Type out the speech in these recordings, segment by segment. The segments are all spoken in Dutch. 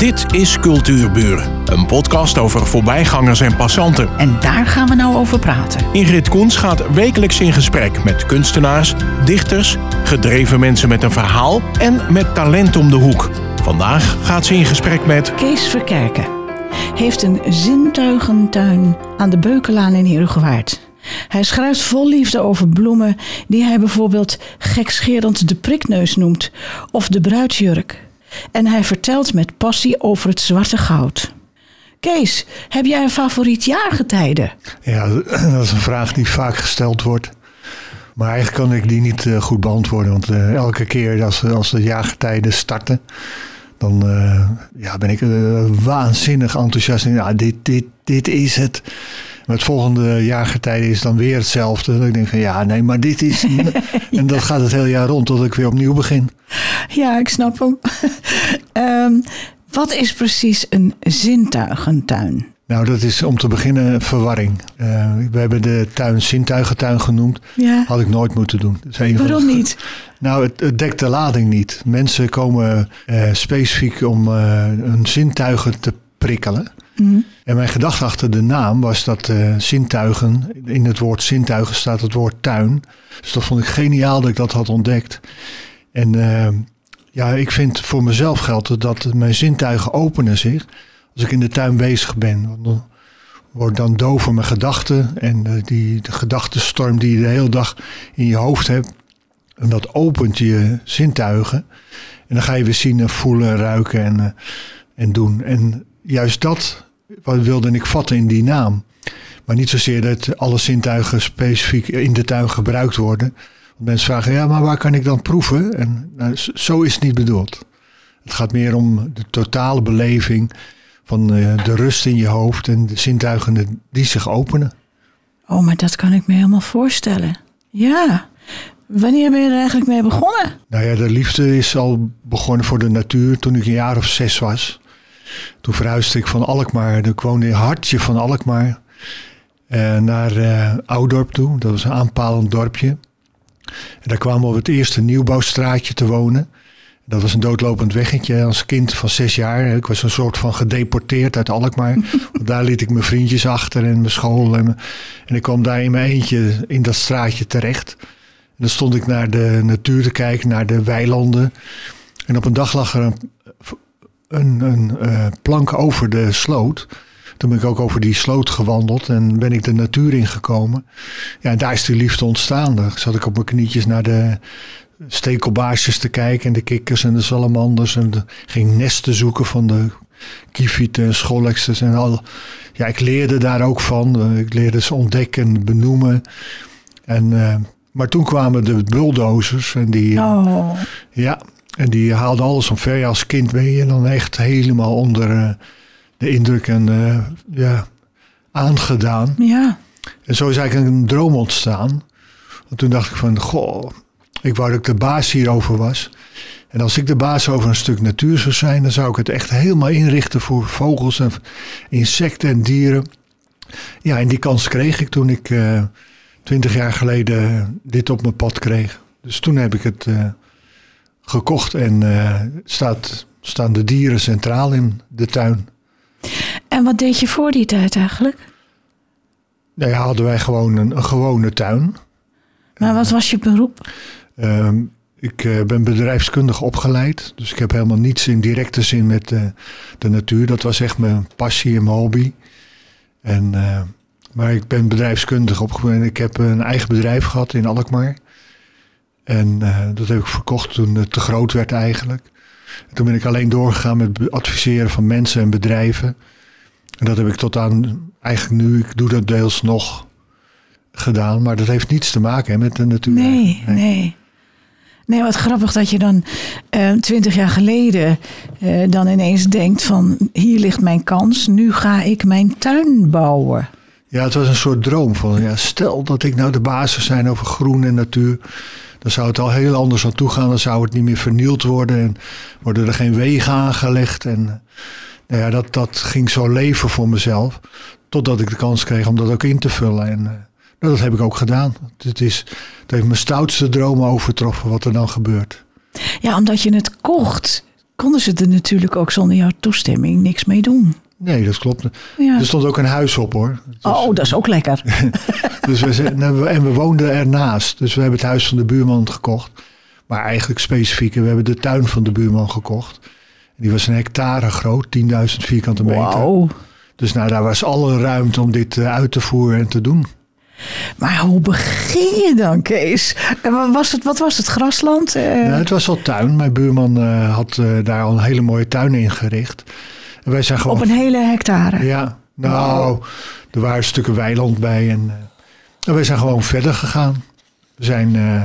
Dit is Cultuurburen, een podcast over voorbijgangers en passanten. En daar gaan we nou over praten. Ingrid Koens gaat wekelijks in gesprek met kunstenaars, dichters, gedreven mensen met een verhaal en met talent om de hoek. Vandaag gaat ze in gesprek met Kees Verkerken heeft een zintuigentuin aan de Beukelaan in Herugewaard. Hij schrijft vol liefde over bloemen die hij bijvoorbeeld gekscherend de prikneus noemt of de bruidsjurk. En hij vertelt met passie over het zwarte goud. Kees, heb jij een favoriet jaargetijde? Ja, dat is een vraag die vaak gesteld wordt. Maar eigenlijk kan ik die niet uh, goed beantwoorden. Want uh, elke keer als, als de jaargetijden starten, dan uh, ja, ben ik waanzinnig enthousiast. En, ja, dit, dit, dit is het. Maar het volgende jaargetijde is dan weer hetzelfde. Dan ik denk van ja, nee, maar dit is. ja. En dat gaat het hele jaar rond tot ik weer opnieuw begin. Ja, ik snap hem. um, wat is precies een zintuigentuin? Nou, dat is om te beginnen verwarring. Uh, we hebben de tuin zintuigentuin genoemd. Ja. Had ik nooit moeten doen. Waarom niet? Nou, het, het, dekt de lading niet. Mensen komen uh, specifiek om uh, hun zintuigen te prikkelen. Mm. En mijn gedachte achter de naam was dat uh, zintuigen, in het woord zintuigen staat het woord tuin. Dus dat vond ik geniaal dat ik dat had ontdekt. En uh, ja, ik vind voor mezelf geldt dat mijn zintuigen openen zich als ik in de tuin bezig ben. Dan word dan doof voor mijn gedachten en uh, die gedachtenstorm die je de hele dag in je hoofd hebt. En dat opent je zintuigen. En dan ga je weer zien en voelen, ruiken en, en doen. En juist dat wat wilde ik vatten in die naam. Maar niet zozeer dat alle zintuigen specifiek in de tuin gebruikt worden. Want mensen vragen, ja, maar waar kan ik dan proeven? En nou, zo is het niet bedoeld. Het gaat meer om de totale beleving van uh, de rust in je hoofd en de zintuigen die zich openen. Oh, maar dat kan ik me helemaal voorstellen. Ja. Wanneer ben je er eigenlijk mee begonnen? Nou ja, de liefde is al begonnen voor de natuur toen ik een jaar of zes was. Toen verhuisde ik van Alkmaar, ik woonde in hartje van Alkmaar, eh, naar uh, Oudorp toe. Dat was een aanpalend dorpje. En daar kwamen we op het eerste nieuwbouwstraatje te wonen. Dat was een doodlopend weggetje als kind van zes jaar. Ik was een soort van gedeporteerd uit Alkmaar. daar liet ik mijn vriendjes achter en mijn school. En, en ik kwam daar in mijn eentje in dat straatje terecht. En dan stond ik naar de natuur te kijken, naar de weilanden. En op een dag lag er een een, een uh, plank over de sloot. Toen ben ik ook over die sloot gewandeld en ben ik de natuur ingekomen. Ja, en daar is die liefde ontstaan. Daar zat ik op mijn knietjes naar de stekelbaarsjes te kijken en de kikkers en de salamanders. En de, ging nesten zoeken van de kievieten en en al. Ja, ik leerde daar ook van. Ik leerde ze ontdekken en benoemen. En, uh, maar toen kwamen de bulldozers en die... Oh. Ja, en die haalde alles omver. Als kind ben je dan echt helemaal onder uh, de indruk en uh, ja, aangedaan. Ja. En zo is eigenlijk een droom ontstaan. Want toen dacht ik van, goh, ik wou dat ik de baas hierover was. En als ik de baas over een stuk natuur zou zijn, dan zou ik het echt helemaal inrichten voor vogels en insecten en dieren. Ja, en die kans kreeg ik toen ik uh, twintig jaar geleden dit op mijn pad kreeg. Dus toen heb ik het gekocht en uh, staat, staan de dieren centraal in de tuin. En wat deed je voor die tijd eigenlijk? Nou ja, hadden wij gewoon een, een gewone tuin. Maar wat was je beroep? Uh, ik uh, ben bedrijfskundig opgeleid. Dus ik heb helemaal niets in directe zin met uh, de natuur. Dat was echt mijn passie en mijn hobby. En, maar ik ben bedrijfskundig opgeleid. Ik heb een eigen bedrijf gehad in Alkmaar. En uh, dat heb ik verkocht toen het te groot werd eigenlijk. En toen ben ik alleen doorgegaan met adviseren van mensen en bedrijven. En dat heb ik tot aan eigenlijk nu, ik doe dat deels nog gedaan. Maar dat heeft niets te maken hè, met de natuur. Nee, nee. nee. Nee, wat grappig dat je dan uh, twintig jaar geleden uh, dan ineens denkt van hier ligt mijn kans, nu ga ik mijn tuin bouwen. Ja, het was een soort droom van ja, stel dat ik nou de basis zijn over groen en natuur dan zou het al heel anders aan toe gaan. Dan zou het niet meer vernield worden en worden er geen wegen aangelegd. En nou ja, dat, dat ging zo leven voor mezelf. Totdat ik de kans kreeg om dat ook in te vullen. En uh, dat heb ik ook gedaan. Het, is, het heeft mijn stoutste dromen overtroffen wat er dan gebeurt. Ja, omdat je het kocht konden ze er natuurlijk ook zonder jouw toestemming niks mee doen. Nee, dat klopt. Ja. Er stond ook een huis op hoor. Dus, oh, dat is ook lekker. dus we, zijn- en we- en we woonden ernaast. Dus we hebben het huis van de buurman gekocht. Maar eigenlijk specifiek, we hebben de tuin van de buurman gekocht. Die was een hectare groot, 10.000 vierkante meter. Wauw. Dus nou, daar was alle ruimte om dit eh, uit te voeren en te doen. Maar hoe begin je dan, Kees? En wat was het, wat was het grasland? Eh, Nou, het was al tuin. Mijn buurman eh, had daar al een hele mooie tuin ingericht. En wij zijn gewoon... op een hele hectare. Ja, nou, er waren stukken weiland bij. En, eh, en wij zijn gewoon verder gegaan. We zijn eh,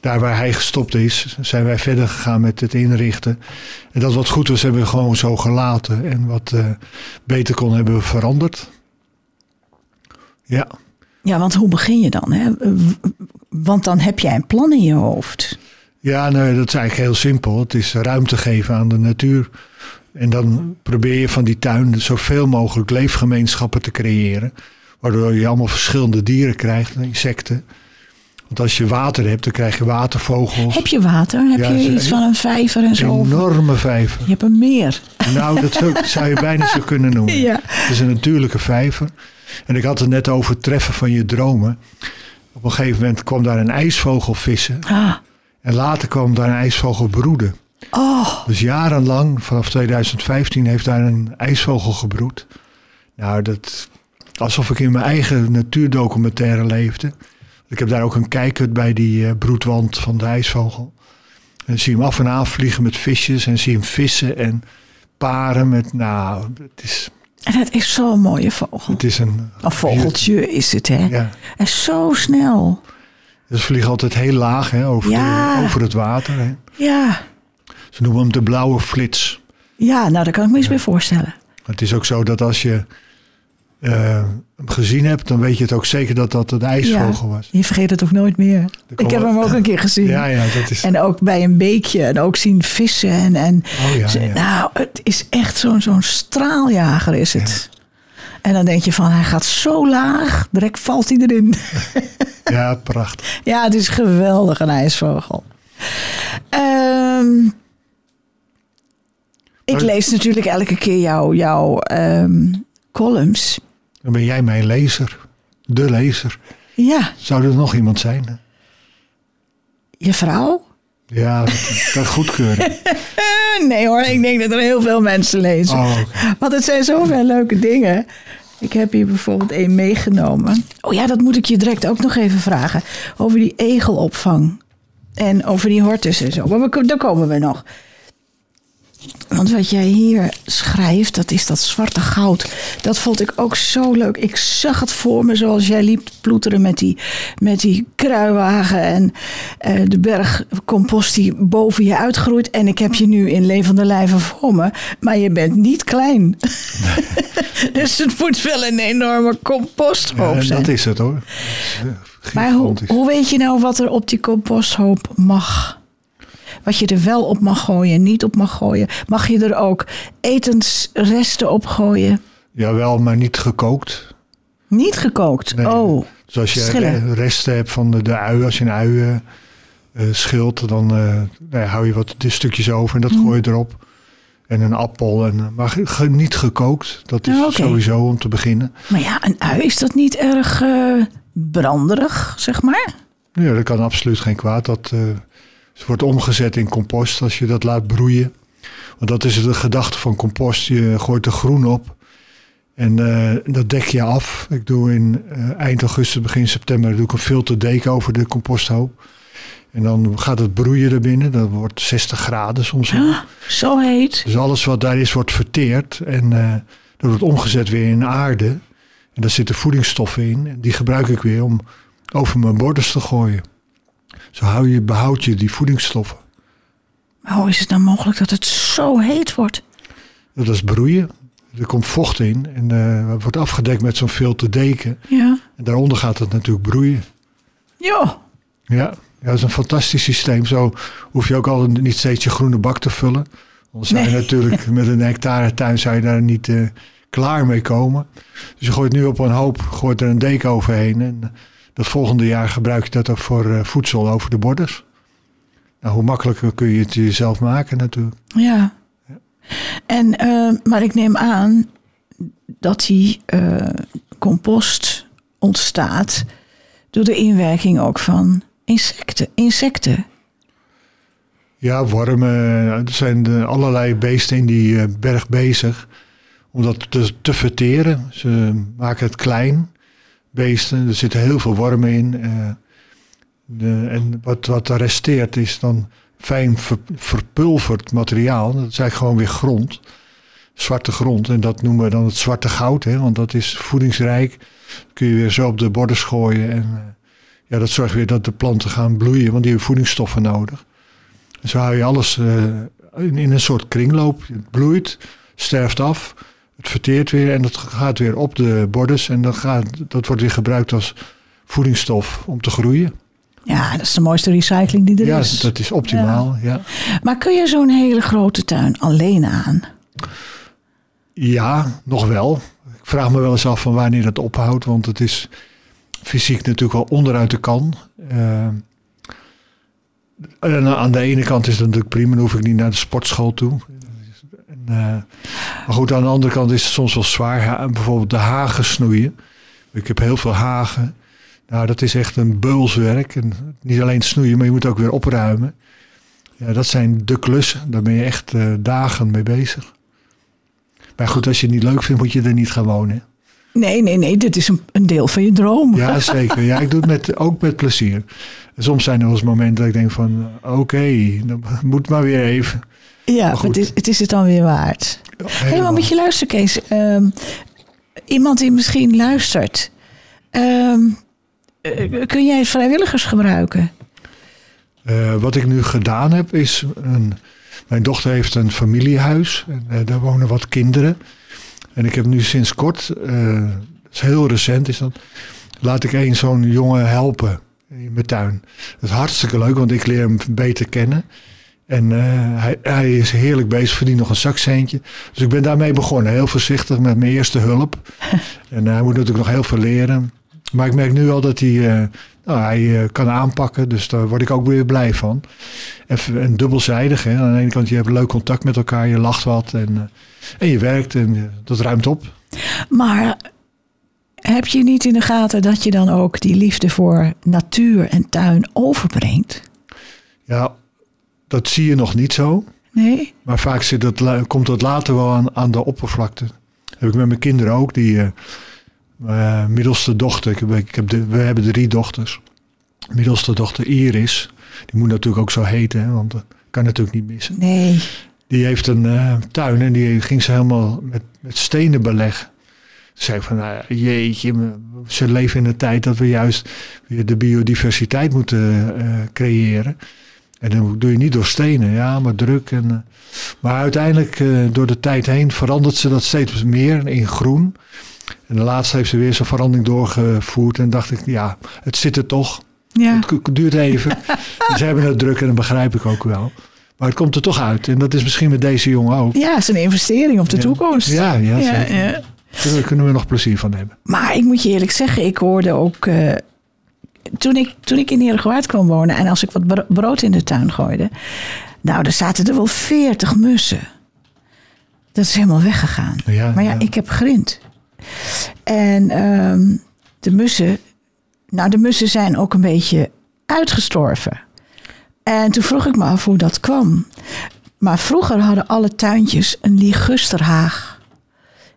daar waar hij gestopt is, zijn wij verder gegaan met het inrichten. En dat wat goed was, hebben we gewoon zo gelaten. En wat eh, beter kon, hebben we veranderd. Ja, Ja, want hoe begin je dan? Hè? Want dan heb jij een plan in je hoofd. ja nee, dat is eigenlijk heel simpel. Het is ruimte geven aan de natuur. En dan probeer je van die tuin zoveel mogelijk leefgemeenschappen te creëren. Waardoor je allemaal verschillende dieren krijgt, insecten. Want als je water hebt, dan krijg je watervogels. Heb je water? Heb Ja, je iets van een vijver en Een zo? enorme vijver. Je hebt een meer. Nou, dat zou, zou je bijna zo kunnen noemen. Ja. Het is een natuurlijke vijver. En ik had het net over het treffen van je dromen. Op een gegeven moment kwam daar een ijsvogel vissen. Ah. En later kwam daar een ijsvogel broeden. Oh, Dus jarenlang, vanaf 2015, heeft daar een ijsvogel gebroed. Nou, dat, alsof ik in mijn eigen natuurdocumentaire leefde. Ik heb daar ook een kijkhut bij die eh, broedwand van de ijsvogel. En dan zie je hem af en aan vliegen met visjes en zie je hem vissen en paren met, nou, het is, en het is zo'n mooie vogel. het is een... Een vogeltje is het, hè? Ja, En zo snel. dus ze vliegen altijd heel laag hè, over, Ja. de, over het water. Hè. Ja. Ze noemen hem de blauwe flits. Ja, nou, daar kan ik me eens bij voorstellen. Het is ook zo dat als je eh, hem gezien hebt, dan weet je het ook zeker dat dat een ijsvogel ja. was. Je vergeet het ook nooit meer. Ik heb hem ook een keer gezien. Ja, ja, dat is. En ook bij een beekje. En ook zien vissen. En, en Oh ja, ze- ja. Nou, het is echt zo'n zo'n straaljager is het. En dan denk je van, hij gaat zo laag. Direct valt hij erin. Ja, prachtig. ja, het is geweldig, een ijsvogel. Ehm, ik lees natuurlijk elke keer jouw ehm, columns. Dan ben jij mijn lezer. De lezer. Ja, Zou er nog iemand zijn? je vrouw? Ja, dat goedkeuren. Nee hoor, ik denk dat er heel veel mensen lezen. Oh. Want het zijn zoveel leuke dingen. Ik heb hier bijvoorbeeld één meegenomen. Oh ja, dat moet ik je direct ook nog even vragen. Over die egelopvang. En over die hortus en zo. Maar daar komen we nog. Want wat jij hier schrijft, dat is dat zwarte goud. Dat vond ik ook zo leuk. Ik zag het voor me zoals jij liep ploeteren met die, met die kruiwagen en eh, de berg compost die boven je uitgroeit. En ik heb je nu in levende lijven voor me. Maar je bent niet klein. dus het moet wel een enorme composthoop Ja, zijn. dat is het hoor. Maar hoe, hoe weet je nou wat er op die composthoop mag? Wat je er wel op mag gooien en niet op mag gooien. Mag je er ook etensresten op gooien? Jawel, maar niet gekookt. Niet gekookt. Nee. Oh, Dus als je Schillen. resten hebt van de, de ui, als je een ui eh, eh, schilt, dan eh, nou ja, hou je wat de stukjes over en dat Mhm. gooi je erop. En een appel. En, eh, maar ge- niet gekookt. Dat is Ah, sowieso om te beginnen. maar ja, een ui is dat niet erg branderig, zeg maar? Ja, dat kan absoluut geen kwaad. Dat het wordt omgezet in compost als je dat laat broeien. Want dat is de gedachte van compost. Je gooit er groen op. En eh, dat dek je af. Ik doe in eh, eind augustus, begin september doe ik een filterdeken over de composthoop. En dan gaat het broeien er binnen. Dat wordt 60 graden soms. Ah, zo heet. Dus alles wat daar is, wordt verteerd. En eh, dat wordt omgezet weer in aarde. En daar zitten voedingsstoffen in. En die gebruik ik weer om over mijn borders te gooien. Zo hou je, behoud je die voedingsstoffen. Maar hoe is het nou mogelijk dat het zo heet wordt? Dat is broeien. Er komt vocht in. En eh, het wordt afgedekt met zo'n filterdeken. Ja. En daaronder gaat het natuurlijk broeien. Ja. Ja, ja, dat is een fantastisch systeem. Zo hoef je ook al niet steeds je groene bak te vullen. Anders zou je natuurlijk met een hectare tuin zou je daar niet eh, klaar mee komen. Dus je gooit nu op een hoop, gooit er een deken overheen. En dat volgende jaar gebruik je dat ook voor eh, voedsel over de borders. Nou, hoe makkelijker kun je het jezelf maken natuurlijk. Ja. En, eh, maar ik neem aan dat die eh, compost ontstaat door de inwerking ook van insecten. insecten. Ja, wormen. Er zijn allerlei beesten in die berg bezig om dat te, te verteren. Ze maken het klein, beesten. Er zitten heel veel wormen in. eh, de, en wat, wat er resteert is dan fijn ver- verpulverd materiaal. Dat is eigenlijk gewoon weer grond. Zwarte grond. En dat noemen we dan het zwarte goud. Hè, want dat is voedingsrijk. kun je weer zo op de borders gooien. En eh, ja, dat zorgt weer dat de planten gaan bloeien. Want die hebben voedingsstoffen nodig. En zo hou je alles eh, in, in een soort kringloop. Het bloeit, sterft af. Verteert weer en dat gaat weer op de borders. En dat, gaat, dat wordt weer gebruikt als voedingsstof om te groeien. Ja, dat is de mooiste recycling die er Ja, is. dat is optimaal. Ja. Maar kun je zo'n hele grote tuin alleen aan? ja, nog wel. Ik vraag me wel eens af van wanneer dat ophoudt. Want het is fysiek natuurlijk wel onderuit de kan. Eh, en aan de ene kant is het natuurlijk prima. Dan hoef ik niet naar de sportschool toe. En, eh, maar goed, aan de andere kant is het soms wel zwaar. Bijvoorbeeld de hagen snoeien. Ik heb heel veel hagen. Nou, dat is echt een beulswerk. En niet alleen snoeien, maar je moet ook weer opruimen. Ja, dat zijn de klussen. Daar ben je echt eh, dagen mee bezig. Maar goed, als je het niet leuk vindt, moet je er niet gaan wonen. Nee, nee, nee, dit is een, een deel van je droom. Ja, zeker. Ja, ik doe het met, ook met plezier. En soms zijn er wel eens momenten dat ik denk van... Oké, dan moet maar weer even. Ja, Maar het is, het is het dan weer waard. Maar Helemaal. moet je luisteren, Kees. Ehm, iemand die misschien luistert. Ehm, eh, kun jij vrijwilligers gebruiken? Eh, wat ik nu gedaan heb is... Een, mijn dochter heeft een familiehuis. En, eh, daar wonen wat kinderen. En ik heb nu sinds kort... dat is heel recent is dat... Laat ik een zo'n jongen helpen in mijn tuin. Dat is hartstikke leuk, want ik leer hem beter kennen. En eh, hij, hij is heerlijk bezig, verdient nog een zakcentje. Dus ik ben daarmee begonnen. Heel voorzichtig met mijn eerste hulp. en eh, hij moet natuurlijk nog heel veel leren. Maar ik merk nu al dat hij, eh, nou, hij kan aanpakken. Dus daar word ik ook weer blij van. En, en dubbelzijdig. Hè. Aan de ene kant je hebt leuk contact met elkaar. Je lacht wat. En, en je werkt. En dat ruimt op. Maar heb je niet in de gaten dat je dan ook die liefde voor natuur en tuin overbrengt? Ja, dat zie je nog niet zo. Nee? Maar vaak zit dat, komt dat later wel aan, aan de oppervlakte. Dat heb ik met mijn kinderen ook. Die eh, mijn middelste dochter, ik heb, ik heb de, we hebben drie dochters. Middelste dochter Iris, die moet natuurlijk ook zo heten, hè, want dat kan natuurlijk niet missen. Nee. Die heeft een eh, tuin en die ging ze helemaal met, met stenen beleggen. Ze zei van, nou, ja, jeetje, ze leven in een tijd dat we juist weer de biodiversiteit moeten eh, creëren. En dan doe je niet door stenen, ja, maar druk. En, eh, maar uiteindelijk, eh, door de tijd heen, verandert ze dat steeds meer in groen. En de laatste heeft ze weer zo'n verandering doorgevoerd. En dacht ik, ja, het zit er toch. Ja. Het duurt even. ze hebben het druk en dat begrijp ik ook wel. Maar het komt er toch uit. En dat is misschien met deze jongen ook. ja, het is een investering op de Ja. toekomst. Ja, ja, ja. Daar kunnen we nog plezier van hebben. Maar ik moet je eerlijk zeggen, ik hoorde ook. eh, toen, ik, toen ik in Herengewaard kwam wonen en als ik wat bro- brood in de tuin gooide. Nou, er zaten er wel veertig mussen. Dat is helemaal weggegaan. Ja, maar ja, ja. ik heb grind. En ehm, de mussen. Nou, de mussen zijn ook een beetje uitgestorven. En toen vroeg ik me af hoe dat kwam. Maar vroeger hadden alle tuintjes een ligusterhaag.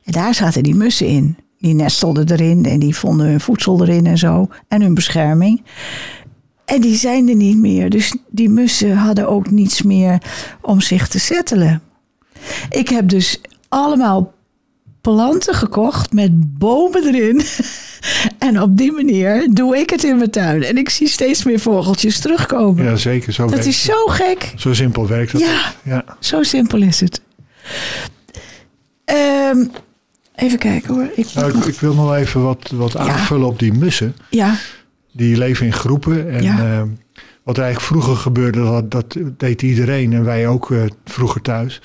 En daar zaten die mussen in. Die nestelden erin en die vonden hun voedsel erin en zo. En hun bescherming. En die zijn er niet meer. Dus die mussen hadden ook niets meer om zich te settelen. Ik heb dus allemaal planten gekocht met bomen erin. En op die manier doe ik het in mijn tuin. En ik zie steeds meer vogeltjes terugkomen. Ja, zeker. Zo, dat is het. zo gek. zo simpel werkt dat. Ja. ja. Zo simpel is het. Ehm, even kijken hoor. Ik, Nou, ik, ik wil nog even wat, wat aanvullen op die mussen. ja, Die leven in groepen. En Ja. eh, wat eigenlijk vroeger gebeurde, dat, dat deed iedereen. En wij ook eh, vroeger thuis.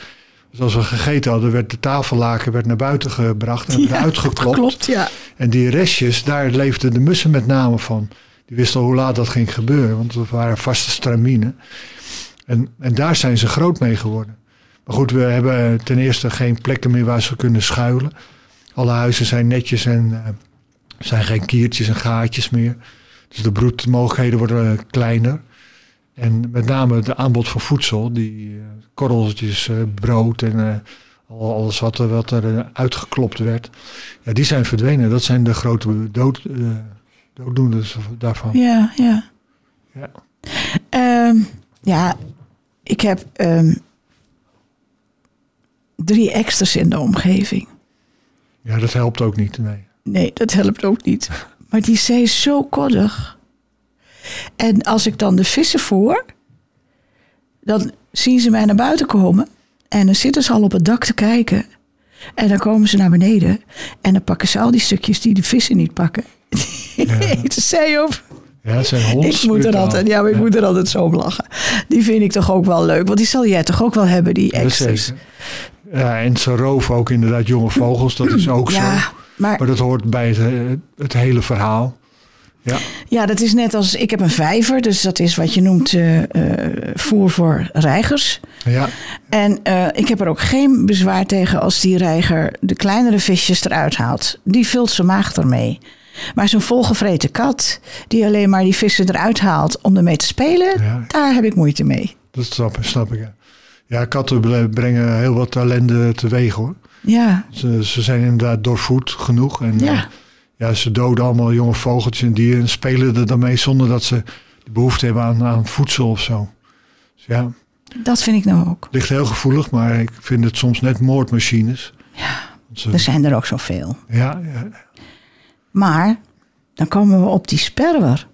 Dus als we gegeten hadden, werd de tafellaken werd naar buiten gebracht en Ja, eruit geklopt. klopt ja. En die restjes, daar leefden de mussen met name van. die wisten al hoe laat dat ging gebeuren. Want het waren vaste straminen. En, en daar zijn ze groot mee geworden. Maar goed, we hebben ten eerste geen plekken meer waar ze kunnen schuilen. Alle huizen zijn netjes en uh, zijn geen kiertjes en gaatjes meer. Dus de broedmogelijkheden worden kleiner. En met name de aanbod van voedsel, die uh, korreltjes, brood en alles wat er, wat er uitgeklopt werd, ja, die zijn verdwenen. Dat zijn de grote dood, dooddoeners daarvan. Ja, ja. Ja, um, ja ik heb um, drie extras in de omgeving. Ja, dat helpt ook niet, nee. Nee, dat helpt ook niet. Maar die zee is zo koddig. En als ik dan de vissen voer, dan zien ze mij naar buiten komen. En dan zitten ze al op het dak te kijken. En dan komen ze naar beneden. En dan pakken ze al die stukjes die de vissen niet pakken. Ja. de zee op. Ja, zijn honds. Ik moet er altijd, ja, maar ik ja. moet er altijd zo om lachen. Die vind ik toch ook wel leuk. Want die zal jij toch ook wel hebben, die extras. Ja, en ze roven ook inderdaad jonge vogels. Dat is ook ja, zo. Maar, maar dat hoort bij het, het hele verhaal. Ja. ja, dat is net als ik heb een vijver, dus dat is wat je noemt uh, uh, voer voor reigers. Ja. En uh, ik heb er ook geen bezwaar tegen als die reiger de kleinere visjes eruit haalt. Die vult zijn maag ermee. Maar zo'n volgevreten kat die alleen maar die vissen eruit haalt om ermee te spelen, Ja. daar heb ik moeite mee. Dat snap, snap ik. Ja. Ja, katten brengen heel wat ellende teweeg hoor. Ja, Ze, ze zijn inderdaad doorvoed genoeg. En Ja. eh, ja, ze doden allemaal jonge vogeltjes en dieren en spelen er dan mee zonder dat ze de behoefte hebben aan, aan voedsel of zo. Dus ja, dat vind ik nou ook. ligt heel gevoelig, maar ik vind het soms net moordmachines. Ja, ze- er zijn er ook zoveel. ja, ja, Maar dan komen we op die sperwer.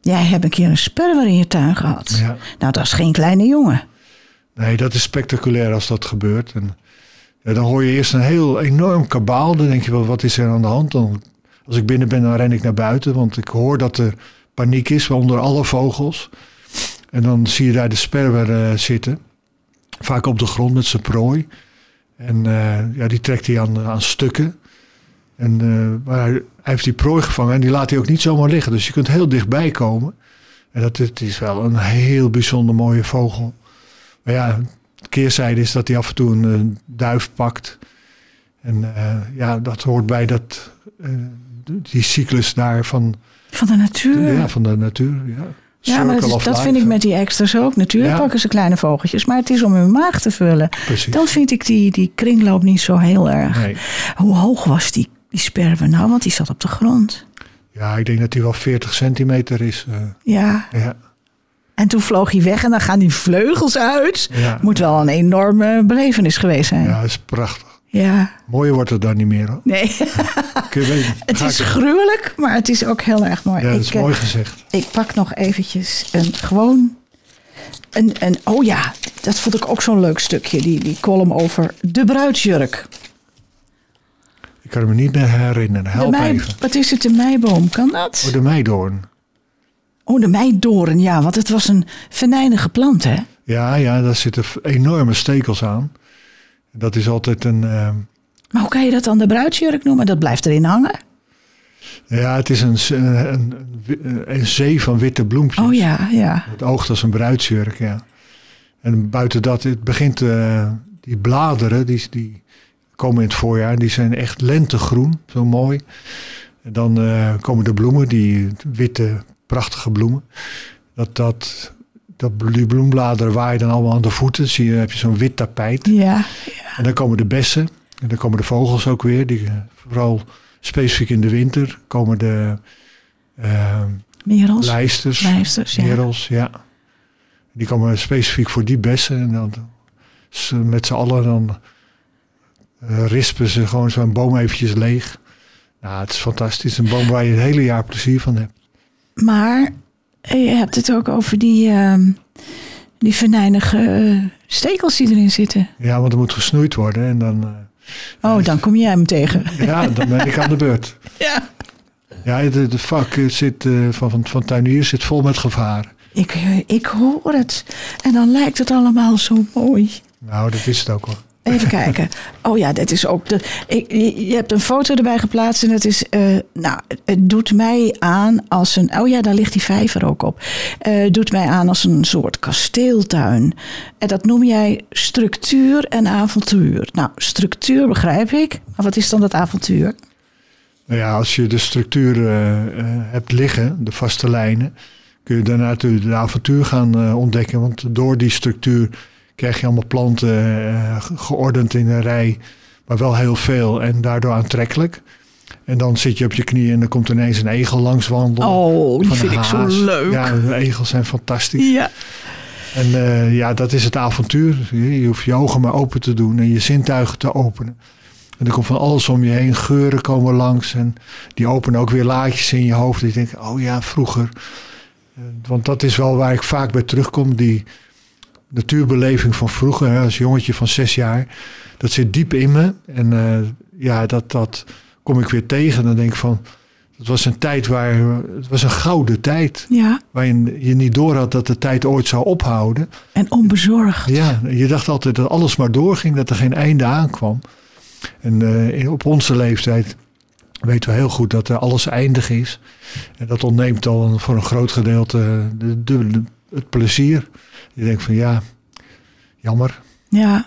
Jij hebt een keer een sperwer in je tuin gehad. ja. Nou, dat is geen kleine jongen. Nee, dat is spectaculair als dat gebeurt. En dan hoor je eerst een heel enorm kabaal. Dan denk je wel, wat is er aan de hand? Dan, als ik binnen ben, dan ren ik naar buiten. Want ik hoor dat er paniek is onder alle vogels. En dan zie je daar de sperwer eh, zitten. Vaak op de grond met zijn prooi. En eh, ja, die trekt hij aan, aan stukken. En, eh, maar hij heeft die prooi gevangen en die laat hij ook niet zomaar liggen. Dus je kunt heel dichtbij komen. En dat het is wel een heel bijzonder mooie vogel. Maar ja, de keerzijde is dat hij af en toe een eh, duif pakt. En eh, ja, dat hoort bij dat, eh, die cyclus daar van, Van de natuur. ja, van de natuur. Ja, Ja, maar dat, vind ik met die extra's ook. Natuurlijk Ja. pakken ze kleine vogeltjes, maar het is om hun maag te vullen. Precies. Dan vind ik die, die kringloop niet zo heel erg. Nee. Hoe hoog was die, die sperwer nou? Want die zat op de grond. Ja, ik denk dat hij wel 40 centimeter is. Ja, ja, en toen vloog hij weg en dan gaan die vleugels uit. ja. Moet wel een enorme belevenis geweest zijn. ja, Ja. dat is prachtig. Mooier wordt het dan niet meer. Hoor. Nee, Kun je weten, het is gruwelijk, maar het is ook heel erg mooi. Ja, dat is ik, eh, mooi gezegd. ik pak nog eventjes een gewoon... Een, een, oh ja, dat vond ik ook zo'n leuk stukje. Die, die column over de bruidsjurk. Ik kan me niet meer herinneren. De Help mei, even. wat is het, de meiboom? Kan dat? Oh, de meidoorn. Oh, de meidoren, ja. Want het was een venijnige plant, hè? Ja, ja, daar zitten enorme stekels aan. Dat is altijd een... eh, Maar hoe kan je dat dan de bruidsjurk noemen? Dat blijft erin hangen. ja, het is een, een, een, zee van witte bloempjes. Oh ja, ja. Het oogt als een bruidsjurk, ja. En buiten dat, het begint... eh, die bladeren, die, die komen in het voorjaar. Die zijn echt lentegroen, zo mooi. En dan eh, komen de bloemen, die witte, prachtige bloemen. Dat, dat, dat, die bloembladeren waaien dan allemaal aan de voeten. Zie je, heb je zo'n wit tapijt. Ja, En dan komen de bessen. En dan komen de vogels ook weer. Die, eh, vooral specifiek in de winter komen de eh, merels. lijsters. Lijsters, ja. merels, ja. Die komen specifiek voor die bessen. En dan ze met z'n allen dan eh, rispen ze gewoon zo'n boom eventjes leeg. Nou, het is fantastisch. Een boom waar je het hele jaar plezier van hebt. Maar je hebt het ook over die, ehm, die venijnige eh, stekels die erin zitten. Ja, want er moet gesnoeid worden. En dan, eh, Oh, dan kom jij hem tegen. ja, dan ben ik aan de beurt. Ja. Ja, de, de vak zit, eh, van, van, van tuiniers zit vol met gevaar. Ik, ik hoor het. En dan lijkt het allemaal zo mooi. Nou, dat is het ook hoor. Even kijken. Oh ja, dit is ook de. Ik, je hebt een foto erbij geplaatst en het is. eh, nou, het doet mij aan als een. Oh ja, daar ligt die vijver ook op. Eh, Het doet mij aan als een soort kasteeltuin. En dat noem jij structuur en avontuur. Nou, structuur begrijp ik. Maar wat is dan dat avontuur? Nou ja, als je de structuur eh, hebt liggen, de vaste lijnen, kun je daarna natuurlijk de avontuur gaan ontdekken. Want door die structuur krijg je allemaal planten eh, ge- geordend in een rij, maar wel heel veel en daardoor aantrekkelijk. En dan zit je op je knieën en dan komt ineens een egel langs wandelen. Oh, die vind ik zo leuk. Ja, de egels zijn fantastisch. Ja. En eh, ja, dat is het avontuur. Je hoeft je ogen maar open te doen en je zintuigen te openen. En er komt van alles om je heen. Geuren komen langs. En die openen ook weer laadjes in je hoofd. Dat je denkt, oh ja, vroeger. Eh, Want dat is wel waar ik vaak bij terugkom. Die natuurbeleving van vroeger. Hè, als jongetje van zes jaar. Dat zit diep in me. En eh, ja, dat, dat kom ik weer tegen. Dan denk ik van... Het was een tijd waar... Het was een gouden tijd. ja, Waarin je niet door had dat de tijd ooit zou ophouden. en onbezorgd. Ja, je dacht altijd dat alles maar doorging, dat er geen einde aankwam. En eh, op onze leeftijd weten we heel goed dat er alles eindig is. En dat ontneemt al voor een groot gedeelte de, de- de- het plezier. Je denkt van ja, jammer. Ja,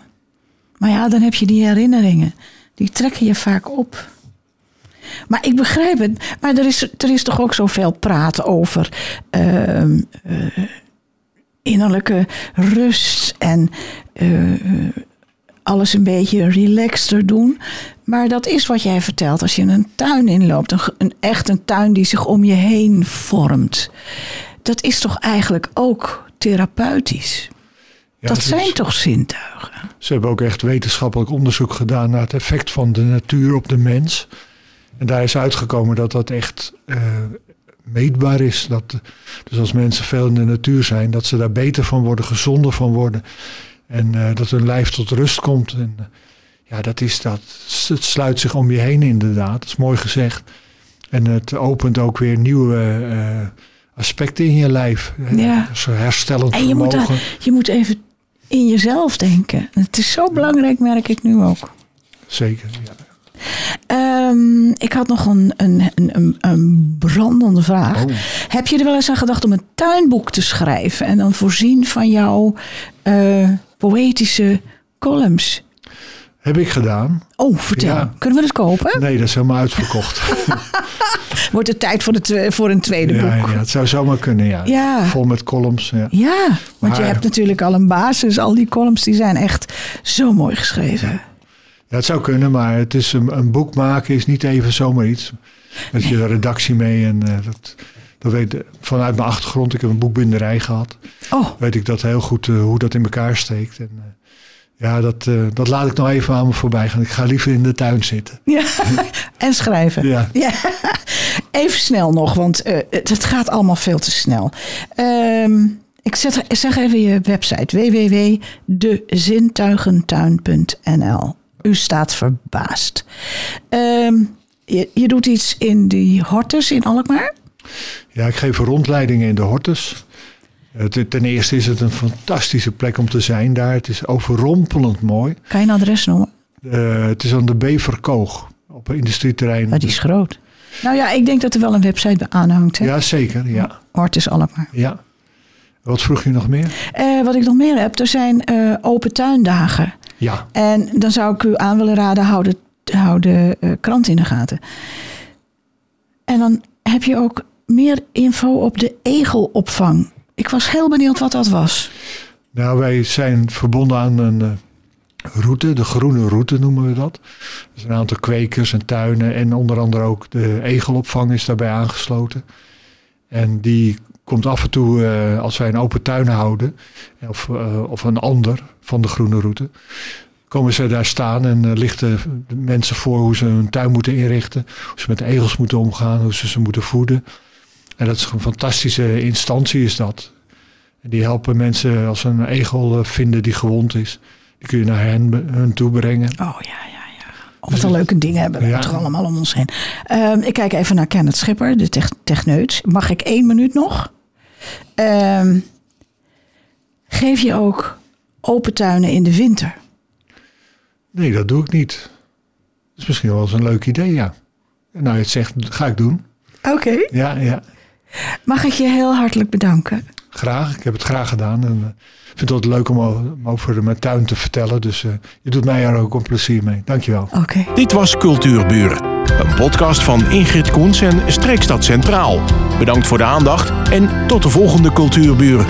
maar ja, dan heb je die herinneringen. Die trekken je vaak op. Maar ik begrijp het. Maar er is, er is toch ook zoveel praat over ehm, eh, innerlijke rust en eh, alles een beetje relaxter doen. Maar dat is wat jij vertelt als je een tuin inloopt. Een, een, echt een tuin die zich om je heen vormt. Dat is toch eigenlijk ook therapeutisch? Ja, dat zijn toch zintuigen? Ze hebben ook echt wetenschappelijk onderzoek gedaan naar het effect van de natuur op de mens. En daar is uitgekomen dat dat echt eh, meetbaar is. Dat, dus als mensen veel in de natuur zijn, dat ze daar beter van worden, gezonder van worden. En eh, dat hun lijf tot rust komt. En eh, ja, dat is dat. Het sluit zich om je heen inderdaad. Dat is mooi gezegd. En het opent ook weer nieuwe aspecten in je lijf. Ja. Zo herstellend En je moet, daar- je moet even in jezelf denken. Het is zo belangrijk, merk ik nu ook. Zeker, ja. Ehm, ik had nog een, een, een, een, een brandende vraag. Oh. Heb je er wel eens aan gedacht om een tuinboek te schrijven en dan voorzien van jouw eh, poëtische columns? Heb ik gedaan. Oh, vertel. Ja. Kunnen we het kopen? Nee, dat is helemaal uitverkocht. Wordt het tijd voor, de voor een tweede ja, boek? ja, het zou zomaar kunnen, ja. Ja. Vol met columns. Ja. Ja, want je hebt natuurlijk al een basis. Al die columns die zijn echt zo mooi geschreven. ja, het zou kunnen, maar het is een, een boek maken is niet even zomaar iets. Met je redactie mee en eh, dat, dat weet, vanuit mijn achtergrond, ik heb een boekbinderij gehad, Oh, weet ik dat heel goed eh, hoe dat in elkaar steekt. En, eh, ja, dat, eh, dat laat ik nog even aan me voorbij gaan. Ik ga liever in de tuin zitten. ja. en schrijven. Ja. Ja, even snel nog, want eh, het, het gaat allemaal veel te snel. Ehm, ik zet, zeg even je website www.dezintuigentuin.nl. U staat verbaasd. Ehm, je, je doet iets in die hortus in Alkmaar. Ja, ik geef rondleidingen in de Hortus. Ten- eerste is het een fantastische plek om te zijn daar. Het is overrompelend mooi. Kan je een adres noemen? Het is aan de Beverkoog op een industrieterrein. Maar die is groot. Nou ja, ik denk dat er wel een website bij aanhangt. Hè? Ja, zeker. Ja, Hortus Alkmaar. ja. Wat vroeg je nog meer? Eh, wat ik nog meer heb, er zijn eh, open tuindagen. Ja, En dan zou ik u aan willen raden, hou de, hou de eh, krant in de gaten. En dan heb je ook meer info op de egelopvang. Ik was heel benieuwd wat dat was. nou wij zijn verbonden aan een eh, route, de groene route noemen we dat. Er zijn een aantal kwekers en tuinen en onder andere ook de egelopvang is daarbij aangesloten. En die komt af en toe, eh, als wij een open tuin houden, of, eh, of een ander van de groene route, komen ze daar staan en lichten mensen voor hoe ze hun tuin moeten inrichten, hoe ze met egels moeten omgaan, hoe ze ze moeten voeden. En dat is een fantastische instantie is dat. En die helpen mensen als ze een egel eh, vinden die gewond is. Die kun je naar hen, hun toe brengen. Oh ja, ja, ja. Of wat een leuke dingen hebben we Ja. toch allemaal om ons heen. Ehm, ik kijk even naar Kenneth Schipper, de tech- techneut. Mag ik één minuut nog? Ehm, geef je ook open tuinen in de winter? Nee, dat doe ik niet. Dat is misschien wel eens een leuk idee, ja. Nou, je het zegt, ga ik doen. Oké. Ja, ja. Mag ik je heel hartelijk bedanken? Graag. Ik heb het graag gedaan. En, uh, ik vind het altijd leuk om, om over mijn tuin te vertellen. Dus uh, je doet mij er ook een plezier mee. Dankjewel. Oké. Dit was Cultuurburen. Een podcast van Ingrid Koens en Streekstad Centraal. Bedankt voor de aandacht en tot de volgende Cultuurburen.